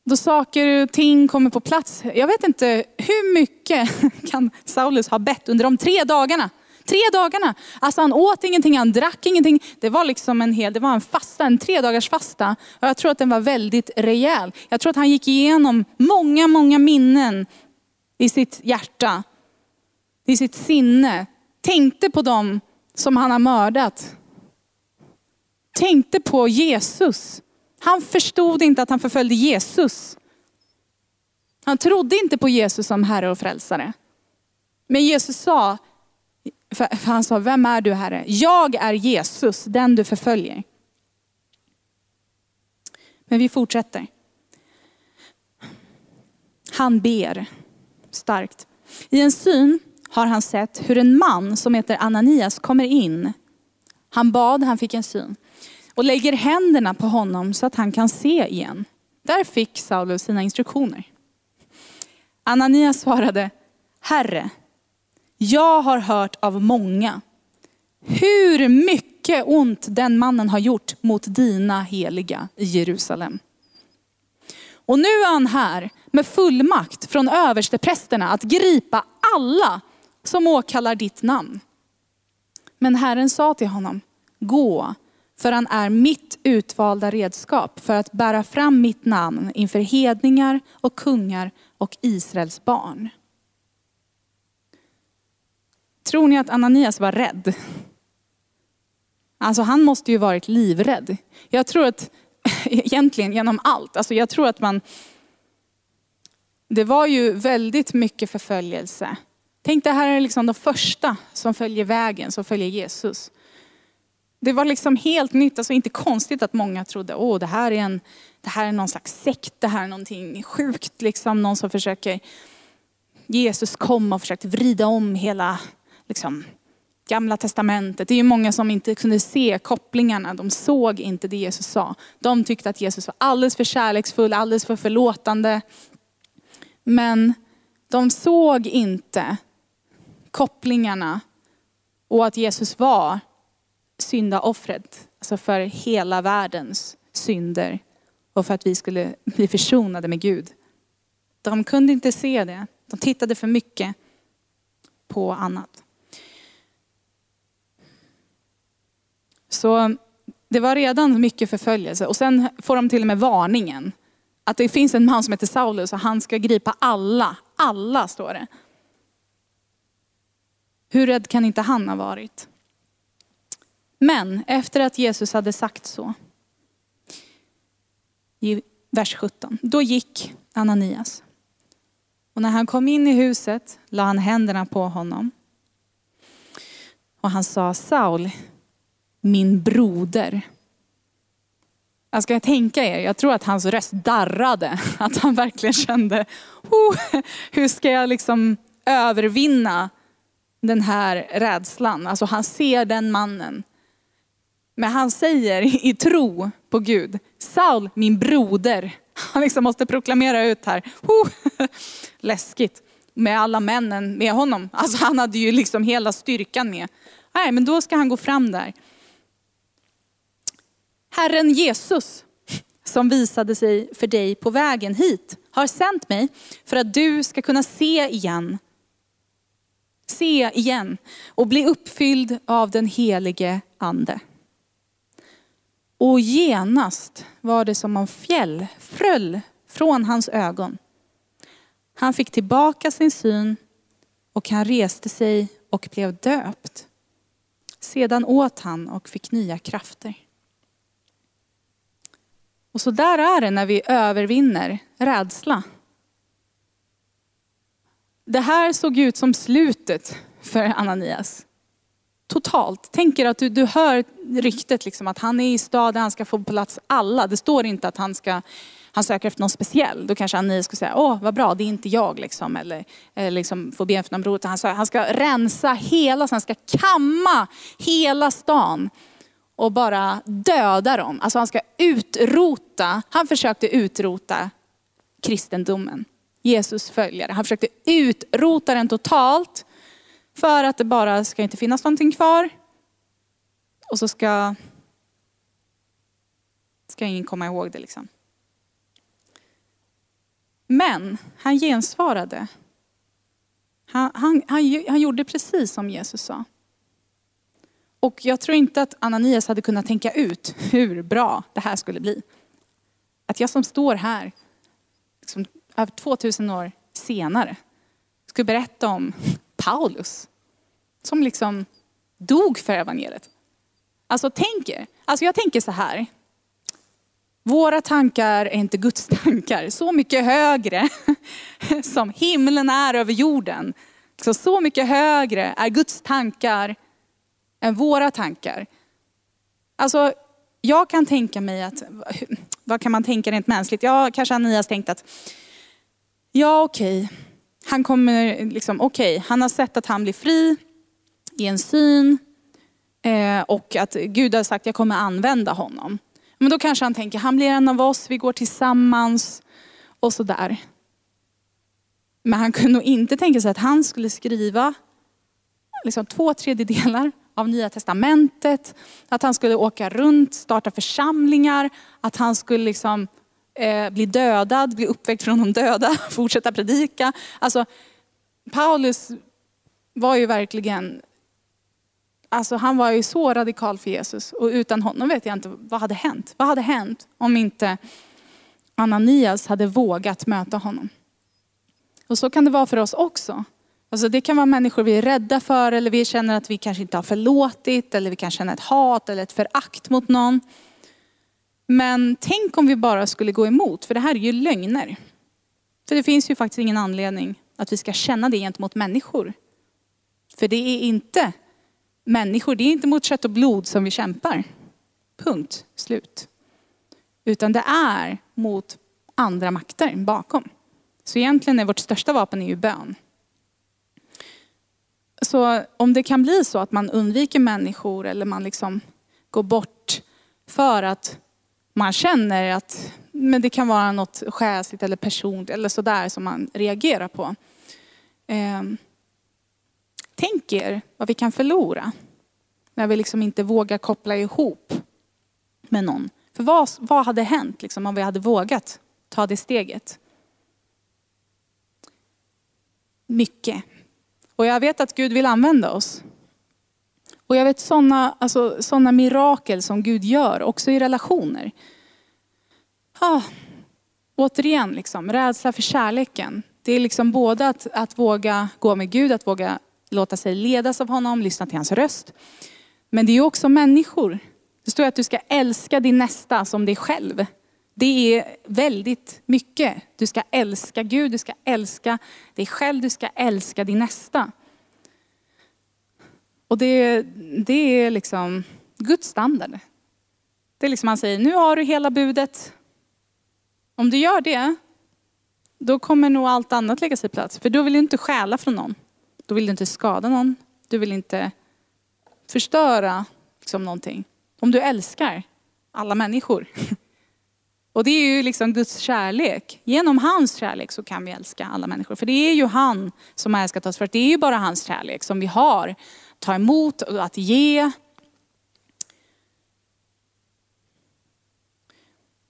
Då saker och ting kommer på plats. Jag vet inte hur mycket kan Saulus ha bett under de tre dagarna Tre dagarna. Alltså han åt ingenting, han drack ingenting. Det var liksom en hel, det var en fasta, en tre dagars fasta. Och jag tror att den var väldigt rejäl. Jag tror att han gick igenom många, många minnen i sitt hjärta, i sitt sinne. Tänkte på dem som han har mördat. Tänkte på Jesus. Han förstod inte att han förföljde Jesus. Han trodde inte på Jesus som Herre och Frälsare. Men Jesus sa, för han sa, vem är du Herre? Jag är Jesus, den du förföljer. Men vi fortsätter. Han ber starkt. I en syn har han sett hur en man som heter Ananias kommer in. Han bad, han fick en syn. Och lägger händerna på honom så att han kan se igen. Där fick Saulus sina instruktioner. Ananias svarade, Herre, jag har hört av många hur mycket ont den mannen har gjort mot dina heliga i Jerusalem. Och nu är han här med fullmakt från översteprästerna att gripa alla som åkallar ditt namn. Men Herren sa till honom, gå, för han är mitt utvalda redskap för att bära fram mitt namn inför hedningar och kungar och Israels barn. Tror ni att Ananias var rädd? Alltså han måste ju varit livrädd. Jag tror att egentligen genom allt, alltså jag tror att man, det var ju väldigt mycket förföljelse. Tänk det här är liksom de första som följer vägen, som följer Jesus. Det var liksom helt nytt, alltså inte konstigt att många trodde, åh det här är en, det här är någon slags sekt, det här är någonting sjukt, liksom någon som försöker, Jesus kom och försökte vrida om hela liksom, gamla testamentet. Det är ju många som inte kunde se kopplingarna, de såg inte det Jesus sa. De tyckte att Jesus var alldeles för kärleksfull, alldeles för förlåtande. Men de såg inte kopplingarna och att Jesus var syndaoffret, alltså för hela världens synder och för att vi skulle bli försonade med Gud. De kunde inte se det. De tittade för mycket på annat. Så det var redan mycket förföljelse och sen får de till och med varningen. Att det finns en man som heter Saulus och han ska gripa alla. Alla står det. Hur rädd kan inte han ha varit? Men efter att Jesus hade sagt så, i vers 17, då gick Ananias. Och när han kom in i huset la han händerna på honom. Och han sa, Saul, min broder. Alltså, jag ska tänka er, jag tror att hans röst darrade. Att han verkligen kände, oh, hur ska jag liksom övervinna den här rädslan? Alltså han ser den mannen men han säger i tro på Gud, Saul min broder. Han liksom måste proklamera ut här, oh, läskigt. Med alla männen med honom. Alltså han hade ju liksom hela styrkan med. Nej, men då ska han gå fram där. Herren Jesus, som visade sig för dig på vägen hit, har sänt mig för att du ska kunna se igen. Se igen och bli uppfylld av den helige ande. Och genast var det som om fjäll fröll från hans ögon. Han fick tillbaka sin syn och han reste sig och blev döpt. Sedan åt han och fick nya krafter. Och så där är det när vi övervinner rädsla. Det här såg ut som slutet för Ananias totalt. tänk er att du, du hör ryktet liksom att han är i staden, han ska få plats alla. Det står inte att han ska han söker efter någon speciell. Då kanske Ananias skulle säga, åh vad bra, det är inte jag liksom. Eller, eller liksom få be för någon bror. Han, sa, han ska rensa hela, han ska kamma hela stan. Och bara döda dem. Alltså han ska utrota, han försökte utrota kristendomen. Jesus följare. Han försökte utrota den totalt. För att det bara ska inte finnas någonting kvar. Och så ska, ska ingen komma ihåg det liksom. Men han gensvarade. Han, han, han, han gjorde precis som Jesus sa. Och jag tror inte att Ananias hade kunnat tänka ut hur bra det här skulle bli. Att jag som står här, liksom, 2000 år senare, skulle berätta om Paulus. Som liksom dog för evangeliet. Alltså tänk er, alltså jag tänker så här. Våra tankar är inte Guds tankar. Så mycket högre som himlen är över jorden. Så, så mycket högre är Guds tankar än våra tankar. Alltså, jag kan tänka mig att, vad kan man tänka rent mänskligt? Ja, kanske Anias tänkt att, ja okej, okay. han kommer liksom, okej, okay. han har sett att han blir fri i en syn. Eh, och att Gud har sagt, jag kommer använda honom. Men då kanske han tänker, han blir en av oss, vi går tillsammans och sådär. Men han kunde nog inte tänka sig att han skulle skriva liksom, två tredjedelar av Nya Testamentet. Att han skulle åka runt, starta församlingar. Att han skulle liksom, eh, bli dödad, bli uppväckt från de döda, fortsätta predika. Alltså, Paulus var ju verkligen, alltså han var ju så radikal för Jesus. Och utan honom vet jag inte, vad hade hänt? Vad hade hänt om inte Ananias hade vågat möta honom? Och så kan det vara för oss också. Alltså det kan vara människor vi är rädda för eller vi känner att vi kanske inte har förlåtit eller vi kan känna ett hat eller ett förakt mot någon. Men tänk om vi bara skulle gå emot, för det här är ju lögner. För det finns ju faktiskt ingen anledning att vi ska känna det gentemot människor. För det är inte människor, det är inte mot kött och blod som vi kämpar. Punkt, slut. Utan det är mot andra makter bakom. Så egentligen är vårt största vapen är ju bön. Så om det kan bli så att man undviker människor eller man liksom går bort för att man känner att men det kan vara något själsligt eller personligt eller sådär som man reagerar på. Eh, tänk er vad vi kan förlora när vi liksom inte vågar koppla ihop med någon. För vad, vad hade hänt liksom, om vi hade vågat ta det steget? Mycket. Och jag vet att Gud vill använda oss. Och jag vet sådana alltså, såna mirakel som Gud gör, också i relationer. Ah, återigen, liksom, rädsla för kärleken. Det är liksom både att, att våga gå med Gud, att våga låta sig ledas av honom, lyssna till hans röst. Men det är också människor. Det står att du ska älska din nästa som dig själv. Det är väldigt mycket. Du ska älska Gud, du ska älska dig själv, du ska älska din nästa. Och det, det är liksom Guds standard. Det är liksom han säger, nu har du hela budet. Om du gör det, då kommer nog allt annat lägga sig i plats. För då vill du inte stjäla från någon. Då vill du inte skada någon. Du vill inte förstöra liksom någonting. Om du älskar alla människor Och det är ju liksom Guds kärlek. Genom hans kärlek så kan vi älska alla människor. För det är ju han som har älskat oss. För det är ju bara hans kärlek som vi har. Ta emot och att ge.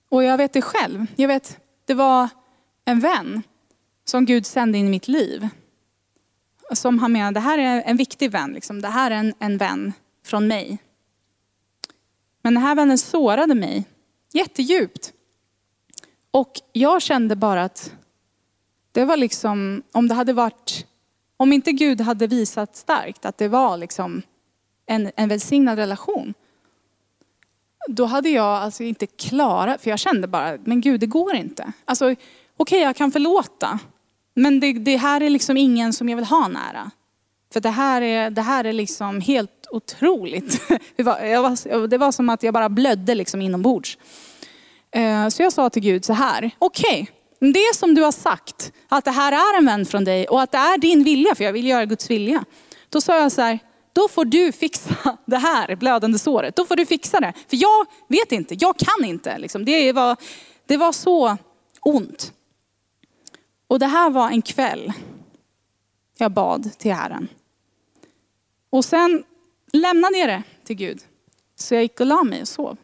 Och jag vet det själv. Jag vet, det var en vän som Gud sände in i mitt liv. Som han menade, det här är en viktig vän. Liksom. Det här är en, en vän från mig. Men den här vännen sårade mig jättedjupt. Och jag kände bara att det var liksom, om det hade varit, om inte Gud hade visat starkt att det var liksom en, en välsignad relation. Då hade jag alltså inte klarat, för jag kände bara, men Gud det går inte. Alltså okej okay, jag kan förlåta. Men det, det, här är liksom ingen som jag vill ha nära. För det här är, det här är liksom helt otroligt. Det var, det var som att jag bara blödde liksom inombords. Eh, så jag sa till Gud så här, okej, okay, det som du har sagt, att det här är en vän från dig och att det är din vilja, för jag vill göra Guds vilja. Då sa jag så här, då får du fixa det här blödande såret. Då får du fixa det. För jag vet inte, jag kan inte. Liksom. Det, var, det var så ont. Och det här var en kväll jag bad till Herren. Och sen lämnade jag det till Gud. Så jag gick och la mig och sov.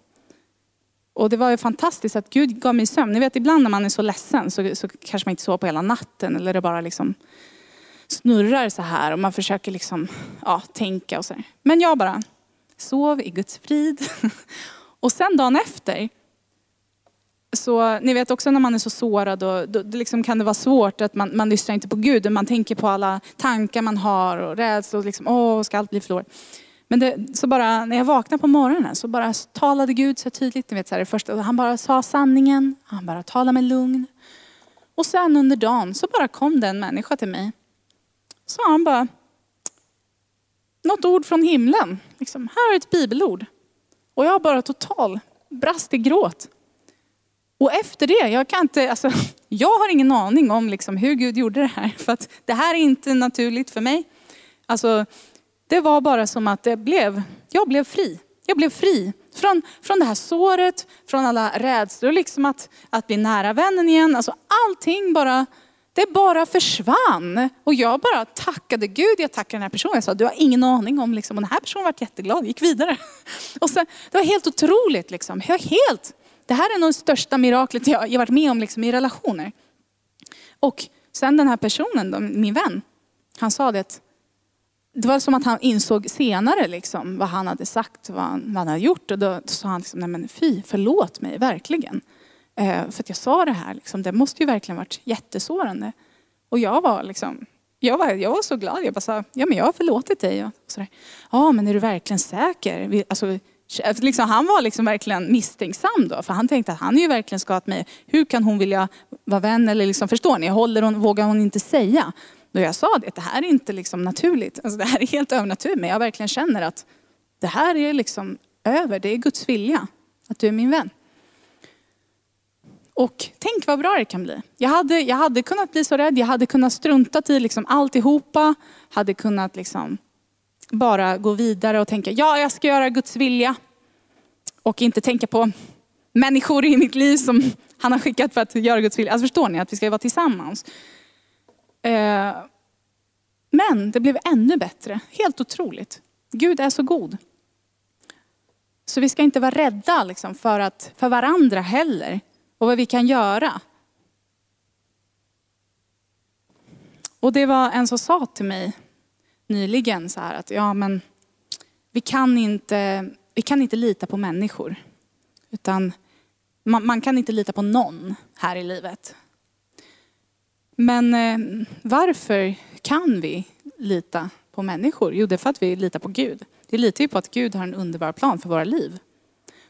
Och det var ju fantastiskt att Gud gav mig sömn. Ni vet ibland när man är så ledsen så, så kanske man inte sover på hela natten eller det bara liksom snurrar så här och man försöker liksom, ja, tänka och så. Men jag bara sov i Guds frid. Och sen dagen efter, så ni vet också när man är så sårad, och, då, då liksom kan det vara svårt att man, man lyssnar inte på Gud. Man tänker på alla tankar man har och rädsla och liksom, åh, ska allt bli förlorat? Men det, så bara, när jag vaknade på morgonen så bara talade Gud så tydligt. Ni vet, så här, först, han bara sa sanningen, han bara talade med lugn. Och sen under dagen så bara kom det en människa till mig. Så han bara, något ord från himlen. Liksom, här är ett bibelord. Och jag bara total brast i gråt. Och efter det, jag kan inte, alltså, jag har ingen aning om liksom hur Gud gjorde det här. För att det här är inte naturligt för mig. Alltså, det var bara som att det blev, jag blev fri. Jag blev fri från, från det här såret, från alla rädslor, liksom att, att bli nära vännen igen. Alltså allting bara, det bara försvann. Och jag bara tackade Gud, jag tackade den här personen. Jag sa, du har ingen aning om, liksom, och den här personen var jätteglad, gick vidare. Och sen, det var helt otroligt. Liksom. Jag helt, det här är nog det största miraklet jag, jag varit med om liksom, i relationer. Och sen den här personen, min vän, han sa det, att, det var som att han insåg senare liksom, vad han hade sagt, vad han, vad han hade gjort. Och då, sa han, liksom, nej men fy, förlåt mig verkligen. Eh, för att jag sa det här, liksom, det måste ju verkligen varit jättesårande. Och jag var liksom, jag var, jag var så glad. Jag bara sa, ja men jag har förlåtit dig. Och sådär. Ja men är du verkligen säker? Vi, alltså, eh, liksom, han var liksom verkligen misstänksam då. För han tänkte att han är ju verkligen skadat mig. Hur kan hon vilja vara vän? Eller liksom, förstår ni? Håller hon, vågar hon inte säga? Då jag sa det, det här är inte liksom naturligt. Alltså det här är helt övernaturligt. Men jag verkligen känner att det här är liksom över. Det är Guds vilja. Att du är min vän. Och tänk vad bra det kan bli. Jag hade, jag hade kunnat bli så rädd. Jag hade kunnat strunta i liksom alltihopa. Hade kunnat liksom bara gå vidare och tänka, ja jag ska göra Guds vilja. Och inte tänka på människor i mitt liv som han har skickat för att göra Guds vilja. Alltså förstår ni att vi ska vara tillsammans. Eh, men det blev ännu bättre. Helt otroligt. Gud är så god. Så vi ska inte vara rädda liksom, för, att, för varandra heller. Och vad vi kan göra. Och det var en som sa till mig nyligen så här att ja men vi kan inte, vi kan inte lita på människor. Utan man, man kan inte lita på någon här i livet. Men eh, varför kan vi lita på människor? Jo, det är för att vi litar på Gud. Vi litar ju på att Gud har en underbar plan för våra liv.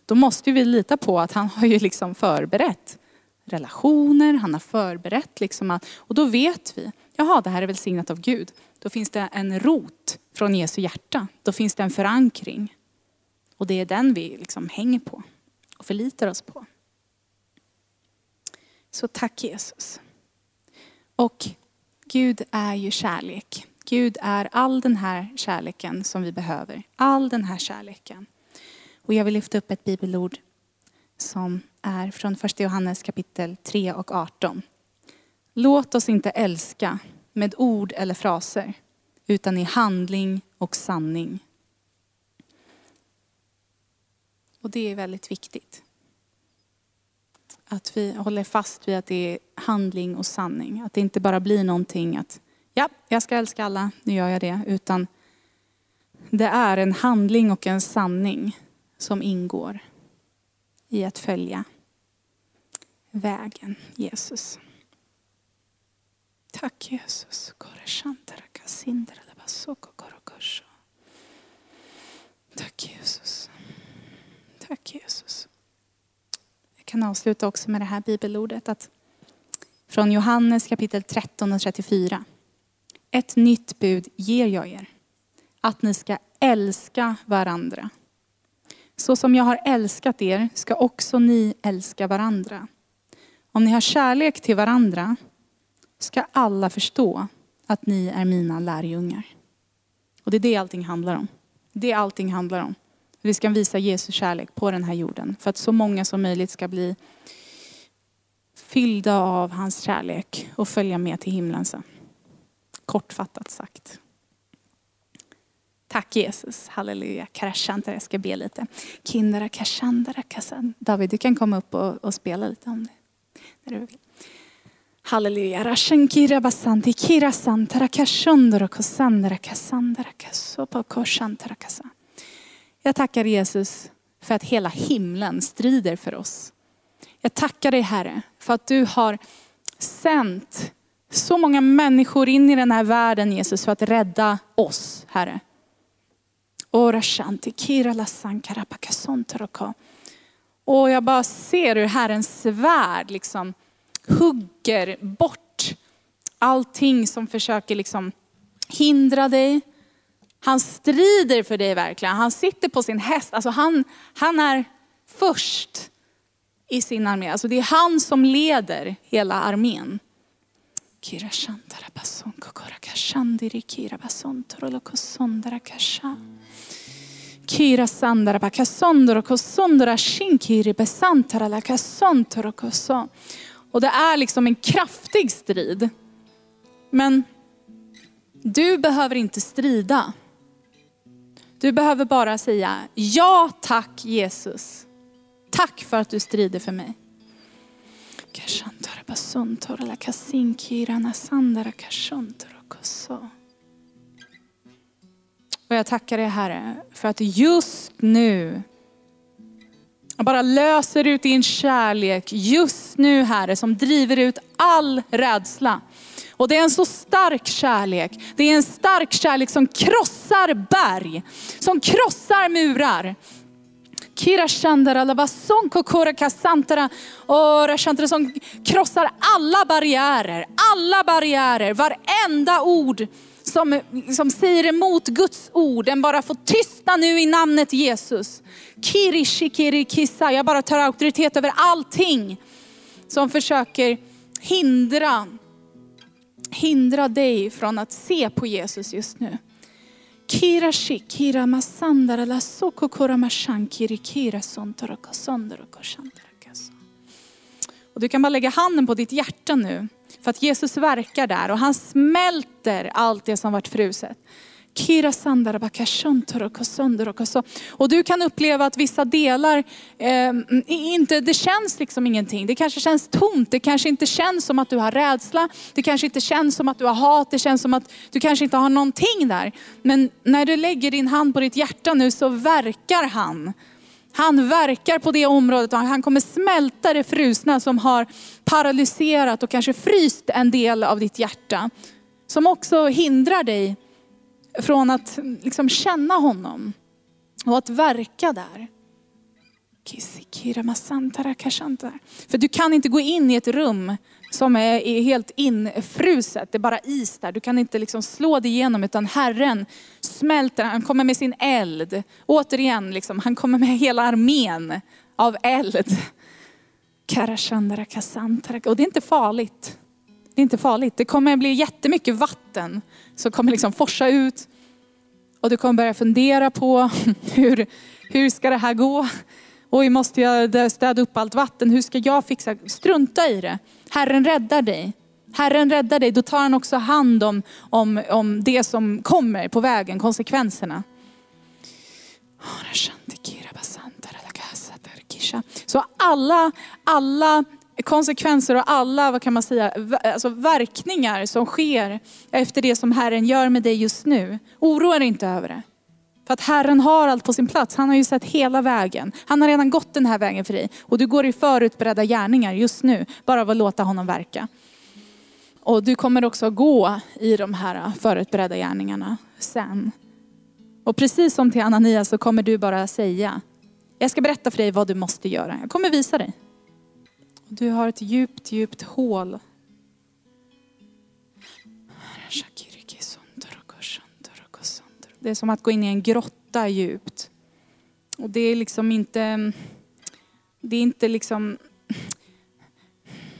Då måste vi lita på att han har ju liksom förberett relationer, han har förberett liksom att, och då vet vi, jaha det här är välsignat av Gud. Då finns det en rot från Jesu hjärta. Då finns det en förankring. Och det är den vi liksom hänger på och förlitar oss på. Så tack Jesus. Och Gud är ju kärlek. Gud är all den här kärleken som vi behöver. All den här kärleken. Och jag vill lyfta upp ett bibelord som är från första Johannes kapitel 3 och 18. Låt oss inte älska med ord eller fraser, utan i handling och sanning. Och det är väldigt viktigt. Att vi håller fast vid att det är handling och sanning. Att det inte bara blir någonting att, ja, jag ska älska alla, nu gör jag det. Utan det är en handling och en sanning som ingår i att följa vägen Jesus. Tack Jesus. Tack Jesus. Tack Jesus. Jag kan avsluta också med det här bibelordet att från Johannes kapitel 13 och 34. Ett nytt bud ger jag er. Att ni ska älska varandra. Så som jag har älskat er ska också ni älska varandra. Om ni har kärlek till varandra ska alla förstå att ni är mina lärjungar. Och det är det allting handlar om. Det allting handlar om. Vi ska visa Jesu kärlek på den här jorden. För att så många som möjligt ska bli fyllda av hans kärlek och följa med till himlen sen. Kortfattat sagt. Tack Jesus, halleluja. Karashantara, jag ska be lite. Kindara kashandara kasan. David, du kan komma upp och, och spela lite om det. När du vill. Halleluja. Rashankira basanti kira santara kashondoro kosandara kasandara kasopa koshantara kasan. Jag tackar Jesus för att hela himlen strider för oss. Jag tackar dig Herre för att du har sänt så många människor in i den här världen Jesus för att rädda oss Herre. Och jag bara ser hur Herrens svärd liksom hugger bort allting som försöker liksom hindra dig. Han strider för dig verkligen. Han sitter på sin häst. Alltså han, han är först i sin armé. Alltså det är han som leder hela armén. Kira Shantara Basonko Korakashandiri Kira Basontoro Kosondara Sandara Bakasondoro Kosondora Shinkiri Besantara Lakasontoro Koso. Och det är liksom en kraftig strid. Men du behöver inte strida. Du behöver bara säga ja tack Jesus. Tack för att du strider för mig. Och jag tackar dig Herre för att just nu, jag bara löser ut din kärlek just nu Herre som driver ut all rädsla. Och det är en så stark kärlek. Det är en stark kärlek som krossar berg, som krossar murar. Kira Shandara, Lavasonko Kora Kasantara, Shantara som krossar alla barriärer, alla barriärer, varenda ord som, som säger emot Guds ord, den bara får tystna nu i namnet Jesus. Kiri Shikiri Kissa, jag bara tar auktoritet över allting som försöker hindra, hindra dig från att se på Jesus just nu. Kira shi, kira masandara la sokokora mashankiri kira sontoroko sondoroko Och du kan bara lägga handen på ditt hjärta nu. För att Jesus verkar där och han smälter allt det som varit fruset. Och du kan uppleva att vissa delar, eh, inte, det känns liksom ingenting. Det kanske känns tomt, det kanske inte känns som att du har rädsla. Det kanske inte känns som att du har hat, det känns som att du kanske inte har någonting där. Men när du lägger din hand på ditt hjärta nu så verkar han. Han verkar på det området och han kommer smälta det frusna som har paralyserat och kanske fryst en del av ditt hjärta. Som också hindrar dig från att liksom känna honom och att verka där. För du kan inte gå in i ett rum som är helt infruset, det är bara is där. Du kan inte liksom slå dig igenom utan Herren smälter, han kommer med sin eld. Återigen, liksom, han kommer med hela armén av eld. Och det är inte farligt. Det är inte farligt. Det kommer bli jättemycket vatten som kommer liksom forsa ut. Och du kommer börja fundera på hur, hur ska det här gå? Oj, måste jag städa upp allt vatten? Hur ska jag fixa? Strunta i det. Herren räddar dig. Herren räddar dig, då tar han också hand om, om, om det som kommer på vägen, konsekvenserna. Så alla, alla konsekvenser och alla, vad kan man säga, alltså verkningar som sker efter det som Herren gör med dig just nu. Oroa dig inte över det. För att Herren har allt på sin plats. Han har ju sett hela vägen. Han har redan gått den här vägen för dig. Och du går i förutberedda gärningar just nu, bara av att låta honom verka. Och du kommer också gå i de här förutberedda gärningarna sen. Och precis som till Ananias så kommer du bara säga, jag ska berätta för dig vad du måste göra. Jag kommer visa dig. Du har ett djupt, djupt hål. Det är som att gå in i en grotta djupt. Och det är liksom inte, det är inte liksom,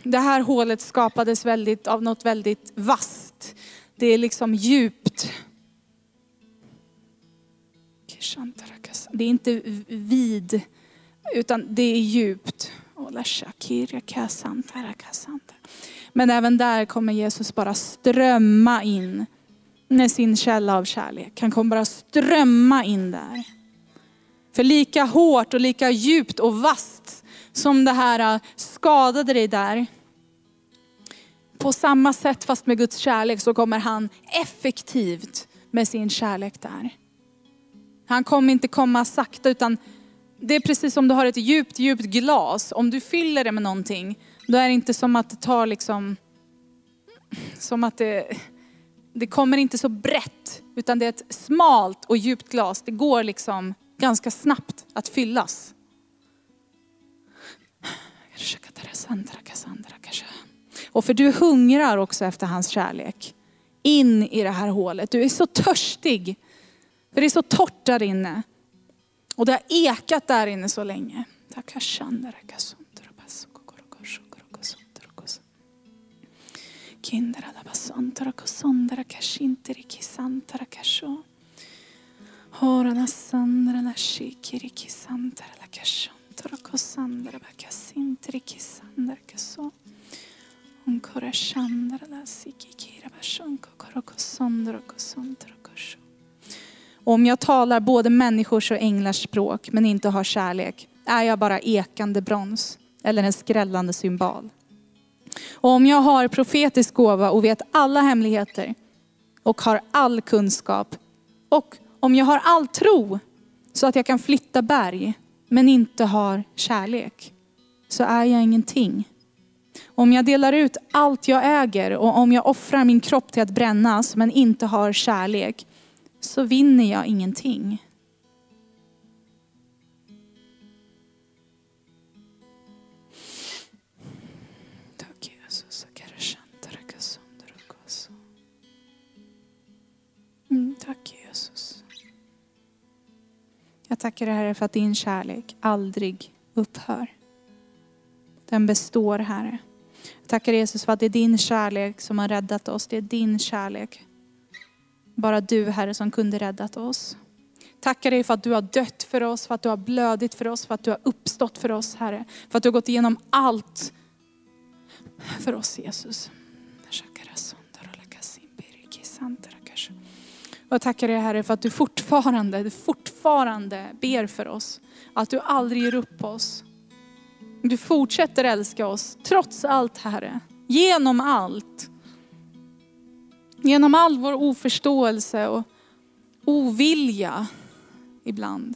det här hålet skapades väldigt, av något väldigt vasst. Det är liksom djupt. Det är inte vid, utan det är djupt. Men även där kommer Jesus bara strömma in med sin källa av kärlek. Han kommer bara strömma in där. För lika hårt och lika djupt och vasst som det här äh, skadade dig där, på samma sätt fast med Guds kärlek så kommer han effektivt med sin kärlek där. Han kommer inte komma sakta utan det är precis som du har ett djupt, djupt glas. Om du fyller det med någonting, då är det inte som att det tar liksom, som att det, det kommer inte så brett, utan det är ett smalt och djupt glas. Det går liksom ganska snabbt att fyllas. Och för du hungrar också efter hans kärlek. In i det här hålet. Du är så törstig. För det är så torrt där inne. Och det har ekat där inne så länge. Kindra la la shikiri kisantara la kashontara kosandra om jag talar både människors och änglars språk men inte har kärlek är jag bara ekande brons eller en skrällande symbol. Och om jag har profetisk gåva och vet alla hemligheter och har all kunskap och om jag har all tro så att jag kan flytta berg men inte har kärlek så är jag ingenting. Om jag delar ut allt jag äger och om jag offrar min kropp till att brännas men inte har kärlek så vinner jag ingenting. Tack Jesus. Mm, tack Jesus. Jag tackar dig Herre för att din kärlek aldrig upphör. Den består Herre. Jag tackar Jesus för att det är din kärlek som har räddat oss. Det är din kärlek. Bara du Herre som kunde räddat oss. Tackar dig för att du har dött för oss, för att du har blödit för oss, för att du har uppstått för oss Herre. För att du har gått igenom allt för oss Jesus. Jag tackar dig Herre för att du fortfarande, du fortfarande ber för oss. Att du aldrig ger upp oss. Du fortsätter älska oss trots allt Herre. Genom allt. Genom all vår oförståelse och ovilja ibland.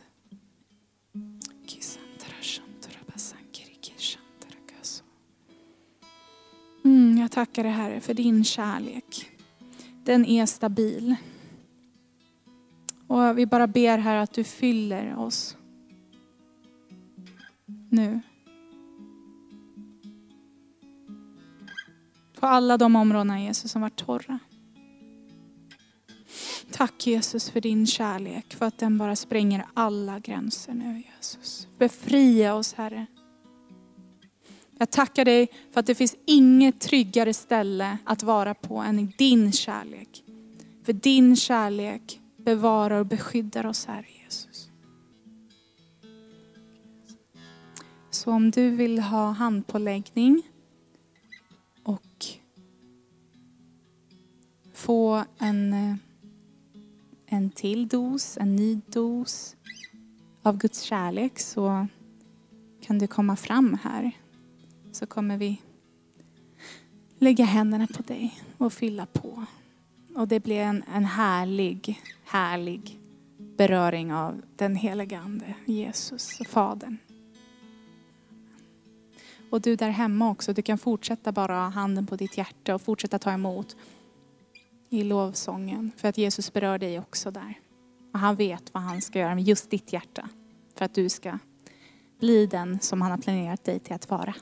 Mm, jag tackar dig Herre för din kärlek. Den är stabil. Och vi bara ber här att du fyller oss nu. På alla de områdena Jesus som var torra. Tack Jesus för din kärlek, för att den bara spränger alla gränser nu Jesus. Befria oss Herre. Jag tackar dig för att det finns inget tryggare ställe att vara på än i din kärlek. För din kärlek bevarar och beskyddar oss Herre Jesus. Så om du vill ha handpåläggning och få en, eh, en till dos, en ny dos av Guds kärlek så kan du komma fram här. Så kommer vi lägga händerna på dig och fylla på. Och det blir en, en härlig, härlig beröring av den helige Ande, Jesus och Fadern. Och du där hemma också, du kan fortsätta bara ha handen på ditt hjärta och fortsätta ta emot i lovsången. För att Jesus berör dig också där. Och han vet vad han ska göra med just ditt hjärta. För att du ska bli den som han har planerat dig till att vara.